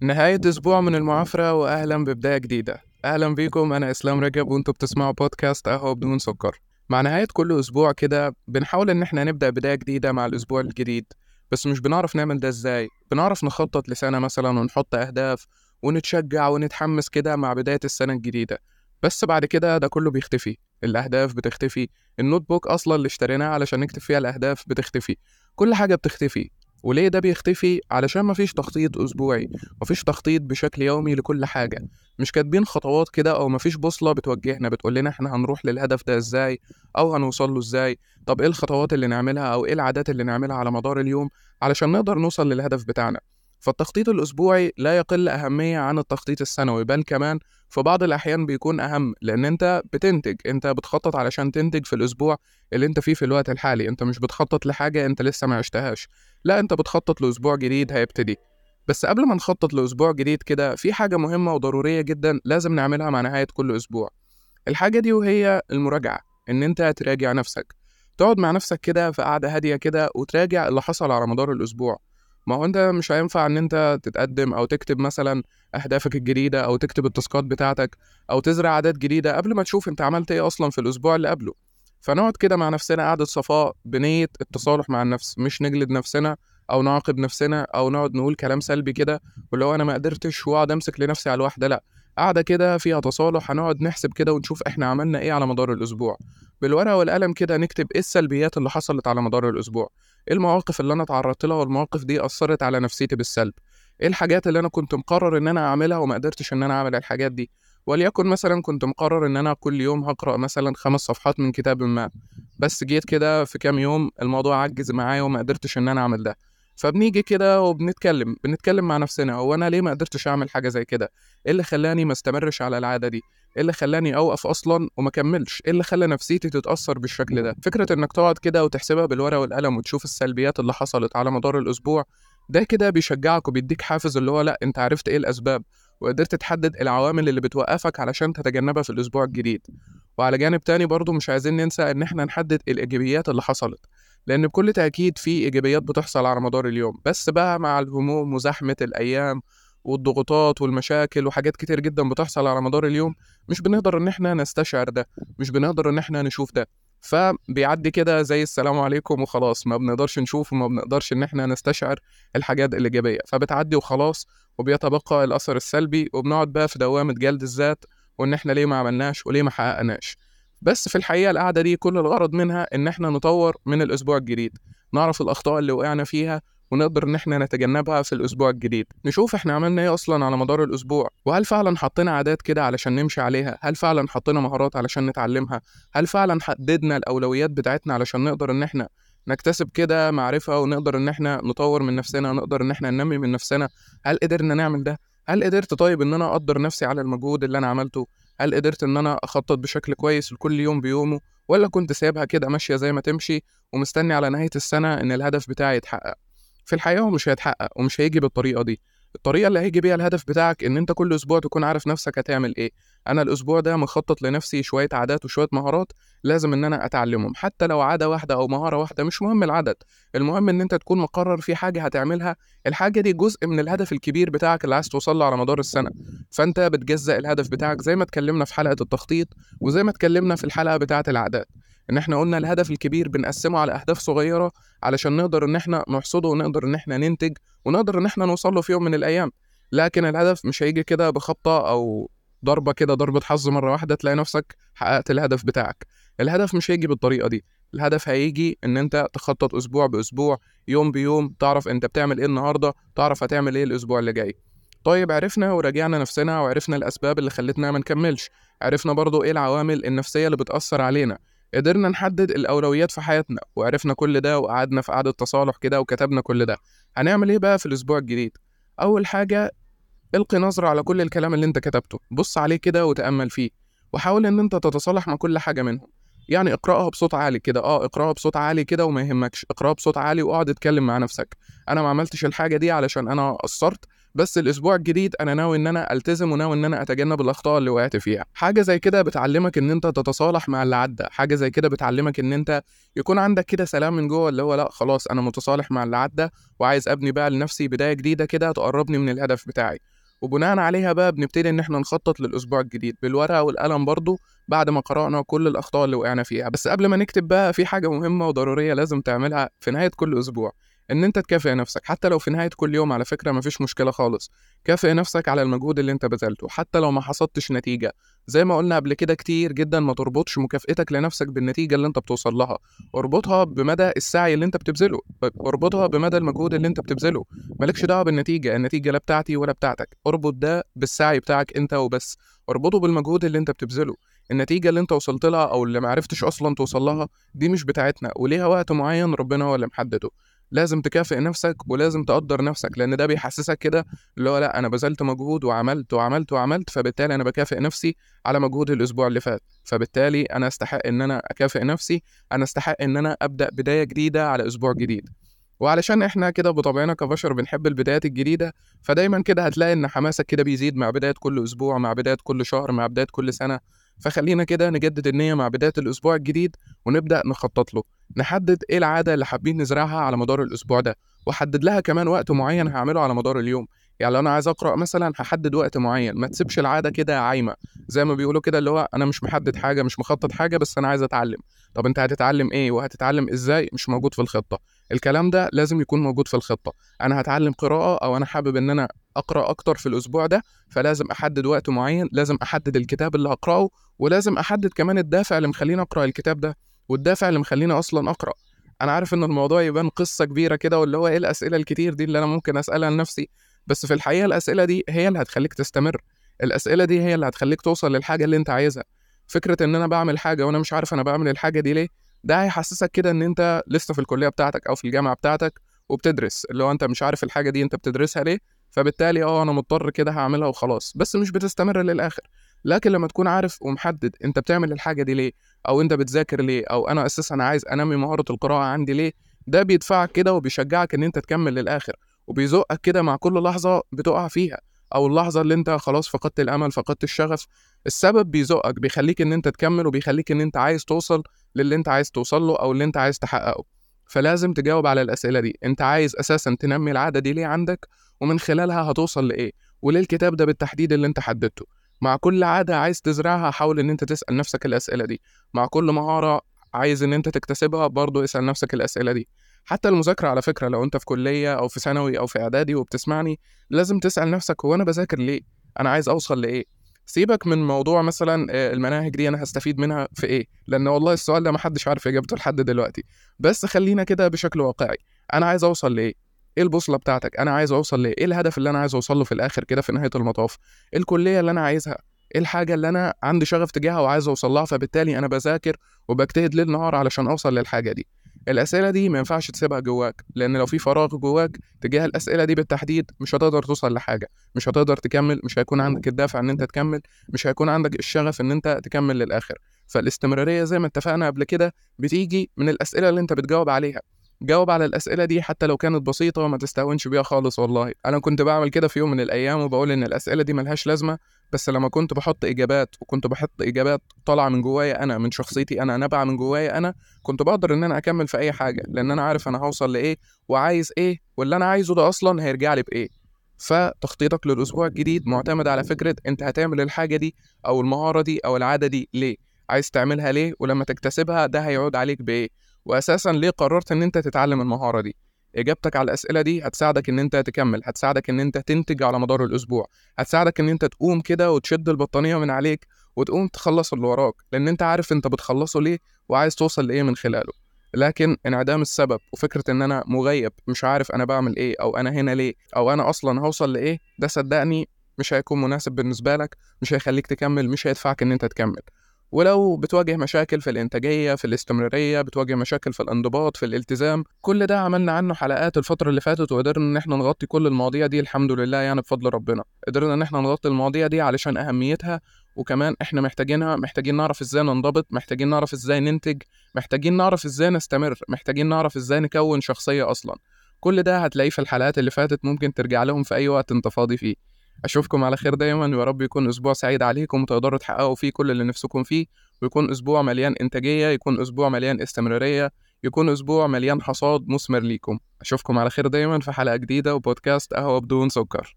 نهاية أسبوع من المعافرة وأهلا ببداية جديدة. أهلا بيكم أنا إسلام رجب وأنتوا بتسمعوا بودكاست قهوة بدون سكر. مع نهاية كل أسبوع كده بنحاول إن إحنا نبدأ بداية جديدة مع الأسبوع الجديد. بس مش بنعرف نعمل ده إزاي؟ بنعرف نخطط لسنة مثلا ونحط أهداف ونتشجع ونتحمس كده مع بداية السنة الجديدة. بس بعد كده ده كله بيختفي. الأهداف بتختفي. النوت بوك أصلا اللي اشتريناه علشان نكتب فيها الأهداف بتختفي. كل حاجة بتختفي. وليه ده بيختفي؟ علشان مفيش تخطيط أسبوعي مفيش تخطيط بشكل يومي لكل حاجة. مش كاتبين خطوات كده أو مفيش بوصلة بتوجهنا بتقول لنا إحنا هنروح للهدف ده إزاي أو هنوصل له إزاي؟ طب إيه الخطوات اللي نعملها أو إيه العادات اللي نعملها على مدار اليوم علشان نقدر نوصل للهدف بتاعنا؟ فالتخطيط الأسبوعي لا يقل أهمية عن التخطيط السنوي بل كمان في بعض الأحيان بيكون أهم لأن أنت بتنتج أنت بتخطط علشان تنتج في الأسبوع اللي أنت فيه في الوقت الحالي أنت مش بتخطط لحاجة أنت لسه ما عشتهاش. لا أنت بتخطط لأسبوع جديد هيبتدي. بس قبل ما نخطط لأسبوع جديد كده في حاجة مهمة وضرورية جدا لازم نعملها مع نهاية كل أسبوع. الحاجة دي وهي المراجعة إن أنت تراجع نفسك. تقعد مع نفسك كده في قعدة هادية كده وتراجع اللي حصل على مدار الأسبوع. ما هو أنت مش هينفع إن أنت تتقدم أو تكتب مثلا أهدافك الجديدة أو تكتب التاسكات بتاعتك أو تزرع عادات جديدة قبل ما تشوف أنت عملت إيه أصلا في الأسبوع اللي قبله. فنقعد كده مع نفسنا قعده صفاء بنية التصالح مع النفس مش نجلد نفسنا أو نعاقب نفسنا أو نقعد نقول كلام سلبي كده واللي هو أنا ما قدرتش وأقعد أمسك لنفسي على الواحدة لأ. قاعدة كده فيها تصالح هنقعد نحسب كده ونشوف إحنا عملنا إيه على مدار الأسبوع. بالورقة والقلم كده نكتب إيه السلبيات اللي حصلت على مدار الأسبوع. إيه المواقف اللي أنا اتعرضت لها والمواقف دي أثرت على نفسيتي بالسلب؟ إيه الحاجات اللي أنا كنت مقرر إن أنا أعملها وما قدرتش إن أنا أعمل الحاجات دي؟ وليكن مثلا كنت مقرر إن أنا كل يوم هقرأ مثلا خمس صفحات من كتاب ما بس جيت كده في كام يوم الموضوع عجز معايا وما قدرتش إن أنا أعمل ده. فبنيجي كده وبنتكلم بنتكلم مع نفسنا هو أنا ليه ما قدرتش أعمل حاجة زي كده؟ إيه اللي خلاني ما استمرش على العادة دي؟ إيه اللي خلاني أوقف أصلا وما كملش؟ إيه اللي خلى نفسيتي تتأثر بالشكل ده؟ فكرة إنك تقعد كده وتحسبها بالورقة والقلم وتشوف السلبيات اللي حصلت على مدار الأسبوع ده كده بيشجعك وبيديك حافز اللي هو لأ أنت عرفت إيه الأسباب وقدرت تحدد العوامل اللي بتوقفك علشان تتجنبها في الأسبوع الجديد. وعلى جانب تاني برضو مش عايزين ننسى إن إحنا نحدد الإيجابيات اللي حصلت لأن بكل تأكيد في إيجابيات بتحصل على مدار اليوم. بس بقى مع الهموم وزحمة الأيام والضغوطات والمشاكل وحاجات كتير جدا بتحصل على مدار اليوم مش بنقدر إن إحنا نستشعر ده مش بنقدر إن إحنا نشوف ده. فبيعدي كده زي السلام عليكم وخلاص ما بنقدرش نشوف وما بنقدرش إن إحنا نستشعر الحاجات الإيجابية. فبتعدي وخلاص وبيتبقى الأثر السلبي وبنقعد بقى في دوامة جلد الذات وإن إحنا ليه ما عملناش وليه ما حققناش. بس في الحقيقة القعدة دي كل الغرض منها إن إحنا نطور من الأسبوع الجديد. نعرف الأخطاء اللي وقعنا فيها ونقدر إن إحنا نتجنبها في الأسبوع الجديد. نشوف إحنا عملنا إيه أصلا على مدار الأسبوع. وهل فعلا حطينا عادات كده علشان نمشي عليها؟ هل فعلا حطينا مهارات علشان نتعلمها؟ هل فعلا حددنا الأولويات بتاعتنا علشان نقدر إن إحنا نكتسب كده معرفة ونقدر إن إحنا نطور من نفسنا نقدر إن إحنا ننمي من نفسنا؟ هل قدرنا نعمل ده؟ هل قدرت طيب إن أنا أقدر نفسي على المجهود اللي أنا عملته؟ هل قدرت إن أنا أخطط بشكل كويس لكل يوم بيومه؟ ولا كنت سايبها كده ماشية زي ما تمشي ومستني على نهاية السنة إن الهدف بتاعي يتحقق؟ في الحقيقة هو مش هيتحقق ومش هيجي بالطريقة دي. الطريقة اللي هيجي بيها الهدف بتاعك إن أنت كل أسبوع تكون عارف نفسك هتعمل إيه. أنا الأسبوع ده مخطط لنفسي شوية عادات وشوية مهارات لازم إن أنا أتعلمهم. حتى لو عادة واحدة أو مهارة واحدة مش مهم العدد. المهم إن أنت تكون مقرر في حاجة هتعملها. الحاجة دي جزء من الهدف الكبير بتاعك اللي عايز توصل له على مدار السنة. فأنت بتجزأ الهدف بتاعك زي ما اتكلمنا في حلقة التخطيط وزي ما اتكلمنا في الحلقة بتاعة العادات. إن إحنا قلنا الهدف الكبير بنقسمه على أهداف صغيرة علشان نقدر إن إحنا نحصده ونقدر إن إحنا ننتج ونقدر إن إحنا نوصل له في يوم من الأيام. لكن الهدف مش هيجي كده بخبطة أو ضربة كده ضربة حظ مرة واحدة تلاقي نفسك حققت الهدف بتاعك. الهدف مش هيجي بالطريقة دي. الهدف هيجي إن أنت تخطط أسبوع بأسبوع يوم بيوم تعرف أنت بتعمل إيه النهارده تعرف هتعمل إيه الأسبوع اللي جاي. طيب عرفنا وراجعنا نفسنا وعرفنا الأسباب اللي خلتنا ما نكملش. عرفنا برضو إيه العوامل النفسية اللي بتأثر علينا. قدرنا نحدد الأولويات في حياتنا وعرفنا كل ده وقعدنا في قعدة تصالح كده وكتبنا كل ده. هنعمل إيه بقى في الأسبوع الجديد؟ أول حاجة القي نظرة على كل الكلام اللي أنت كتبته. بص عليه كده وتأمل فيه وحاول إن أنت تتصالح مع كل حاجة منهم. يعني اقرأها بصوت عالي كده. آه اقرأها بصوت عالي كده وما يهمكش. اقرأها بصوت عالي وأقعد اتكلم مع نفسك. أنا ما عملتش الحاجة دي علشان أنا قصرت. بس الأسبوع الجديد أنا ناوي إن أنا ألتزم وناوي إن أنا أتجنب الأخطاء اللي وقعت فيها. حاجة زي كده بتعلمك إن أنت تتصالح مع اللي عدى. حاجة زي كده بتعلمك إن أنت يكون عندك كده سلام من جوه اللي هو لأ خلاص أنا متصالح مع اللي عدى وعايز أبني بقى لنفسي بداية جديدة كده تقربني من الهدف بتاعي. وبناء عليها بقى بنبتدي إن إحنا نخطط للأسبوع الجديد. بالورقة والقلم برضو بعد ما قرأنا كل الأخطاء اللي وقعنا فيها. بس قبل ما نكتب بقى في حاجة مهمة وضرورية لازم تعملها في نهاية كل أسبوع. إن أنت تكافئ نفسك. حتى لو في نهاية كل يوم على فكرة مفيش مشكلة خالص. كافئ نفسك على المجهود اللي أنت بذلته. حتى لو ما حصدتش نتيجة. زي ما قلنا قبل كده كتير جدا ما تربطش مكافئتك لنفسك بالنتيجة اللي أنت بتوصل لها. اربطها بمدى السعي اللي أنت بتبذله. اربطها بمدى المجهود اللي أنت بتبذله. مالكش دعوة بالنتيجة. النتيجة لا بتاعتي ولا بتاعتك. اربط ده بالسعي بتاعك أنت وبس. اربطه بالمجهود اللي أنت بتبذله. النتيجة اللي أنت وصلت لها أو اللي معرفتش أصلا توصل لها دي مش بتاعتنا. وليها وقت معين ربنا هو اللي محدده. لازم تكافئ نفسك ولازم تقدر نفسك لأن ده بيحسسك كده اللي هو لأ أنا بذلت مجهود وعملت وعملت وعملت فبالتالي أنا بكافئ نفسي على مجهود الأسبوع اللي فات. فبالتالي أنا أستحق إن أنا أكافئ نفسي أنا أستحق إن أنا أبدأ بداية جديدة على أسبوع جديد. وعلشان إحنا كده بطبعنا كبشر بنحب البدايات الجديدة فدايما كده هتلاقي إن حماسك كده بيزيد مع بداية كل أسبوع مع بداية كل شهر مع بداية كل سنة. فخلينا كده نجدد النية مع بداية الأسبوع الجديد ونبدأ نخطط له. نحدد إيه العادة اللي حابين نزرعها على مدار الأسبوع ده وحدد لها كمان وقت معين هعمله على مدار اليوم. يعني لو أنا عايز أقرأ مثلا هحدد وقت معين ما تسيبش العادة كده عايمة. زي ما بيقولوا كده اللي هو أنا مش محدد حاجة مش مخطط حاجة بس أنا عايز أتعلم. طب أنت هتتعلم إيه؟ وهتتعلم إزاي؟ مش موجود في الخطة. الكلام ده لازم يكون موجود في الخطة. أنا هتعلم قراءة أو أنا حابب إن أنا أقرأ أكتر في الأسبوع ده فلازم أحدد وقت معين لازم أحدد الكتاب اللي هقرأه ولازم أحدد كمان الدافع اللي مخليني أقرأ الكتاب ده والدافع اللي مخليني أصلا أقرأ. أنا عارف إن الموضوع يبان قصة كبيرة كده واللي هو إيه الأسئلة الكتير دي اللي أنا ممكن أسألها لنفسي بس في الحقيقة الأسئلة دي هي اللي هتخليك تستمر. الأسئلة دي هي اللي هتخليك توصل للحاجة اللي أنت عايزها. فكرة إن أنا بعمل حاجة وأنا مش عارف أنا بعمل الحاجة دي ليه ده هيحسسك كده إن أنت لسه في الكلية بتاعتك أو في الجامعة بتاعتك وبتدرس اللي هو أنت مش عارف الحاجة دي أنت بتدرسها ليه فبالتالي آه أنا مضطر كده هعملها وخلاص. بس مش بتستمر للآخر. لكن لما تكون عارف ومحدد أنت بتعمل الحاجة دي ليه أو أنت بتذاكر ليه أو أنا أساسا عايز أنمي مهارة القراءة عندي ليه ده بيدفعك كده وبيشجعك إن أنت تكمل للآخر وبيزقك كده مع كل لحظة بتقع فيها أو اللحظة اللي أنت خلاص فقدت الأمل فقدت الشغف. السبب بيزقك بيخليك إن أنت تكمل وبيخليك إن أنت عايز توصل للي أنت عايز توصل له أو اللي أنت عايز تحققه. فلازم تجاوب على الأسئلة دي. أنت عايز أساسا تنمي العادة دي ليه عندك؟ ومن خلالها هتوصل لإيه؟ وليه الكتاب ده بالتحديد اللي أنت حددته. مع كل عادة عايز تزرعها حاول إن أنت تسأل نفسك الأسئلة دي. مع كل مهارة عايز إن أنت تكتسبها برضه اسأل نفسك الأسئلة دي. حتى المذاكرة على فكرة لو أنت في كلية أو في ثانوي أو في إعدادي وبتسمعني لازم تسأل نفسك هو أنا بذاكر ليه؟ أنا عايز أوصل لإيه؟ سيبك من موضوع مثلا المناهج دي أنا هستفيد منها في إيه؟ لأن والله السؤال ده محدش عارف إجابته لحد دلوقتي. بس خلينا كده بشكل واقعي. أنا عايز أوصل لإيه؟ إيه البوصلة بتاعتك؟ أنا عايز أوصل لإيه؟ إيه الهدف اللي أنا عايز اوصل له في الآخر كده في نهاية المطاف؟ إيه الكلية اللي أنا عايزها؟ إيه الحاجة اللي أنا عندي شغف تجاهها وعايز اوصل لها فبالتالي أنا بذاكر وبجتهد ليل نهار علشان أوصل للحاجة دي. الأسئلة دي ما ينفعش تسيبها جواك لأن لو في فراغ جواك تجاه الأسئلة دي بالتحديد مش هتقدر توصل لحاجة مش هتقدر تكمل مش هيكون عندك الدافع إن أنت تكمل مش هيكون عندك الشغف إن أنت تكمل للآخر. فالاستمرارية زي ما اتفقنا قبل كده بتيجي من الأسئلة اللي أنت بتجاوب عليها. جاوب على الأسئلة دي حتى لو كانت بسيطة وما تستهونش بيها خالص والله. أنا كنت بعمل كده في يوم من الأيام وبقول إن الأسئلة دي ملهاش لازمة بس لما كنت بحط إجابات وكنت بحط إجابات طالعة من جوايا أنا من شخصيتي أنا نابعة من جوايا أنا كنت بقدر إن أنا أكمل في أي حاجة لأن أنا عارف أنا هوصل لإيه وعايز إيه واللي أنا عايزه ده أصلا هيرجع لي بإيه. فتخطيطك للأسبوع الجديد معتمد على فكرة أنت هتعمل الحاجة دي أو المهارة دي أو العادة دي ليه؟ عايز تعملها ليه؟ ولما تكتسبها ده هيعود عليك بإيه؟ واساسا ليه قررت إن أنت تتعلم المهارة دي؟ إجابتك على الأسئلة دي هتساعدك إن أنت تكمل هتساعدك إن أنت تنتج على مدار الأسبوع هتساعدك إن أنت تقوم كده وتشد البطانية من عليك وتقوم تخلص اللي وراك لأن أنت عارف أنت بتخلصه ليه وعايز توصل لإيه من خلاله. لكن انعدام السبب وفكرة إن أنا مغيب مش عارف أنا بعمل إيه أو أنا هنا ليه أو أنا أصلا هوصل لإيه ده صدقني مش هيكون مناسب بالنسبة لك مش هيخليك تكمل مش هيدفعك إن أنت تكمل. ولو بتواجه مشاكل في الإنتاجية في الاستمرارية بتواجه مشاكل في الانضباط في الالتزام كل ده عملنا عنه حلقات الفترة اللي فاتت وقدرنا إن إحنا نغطي كل المواضيع دي الحمد لله يعني بفضل ربنا. قدرنا إن إحنا نغطي المواضيع دي علشان أهميتها وكمان إحنا محتاجينها محتاجين نعرف إزاي ننضبط محتاجين نعرف إزاي ننتج محتاجين نعرف إزاي نستمر محتاجين نعرف إزاي نكون شخصية أصلا. كل ده هتلاقيه في الحلقات اللي فاتت ممكن ترجع لهم في أي وقت أنت فاضي فيه. أشوفكم على خير دايما ويا رب يكون أسبوع سعيد عليكم وتقدروا تحققوا فيه كل اللي نفسكم فيه ويكون أسبوع مليان إنتاجية يكون أسبوع مليان استمرارية يكون أسبوع مليان حصاد مثمر ليكم. أشوفكم على خير دايما في حلقة جديدة وبودكاست قهوة بدون سكر.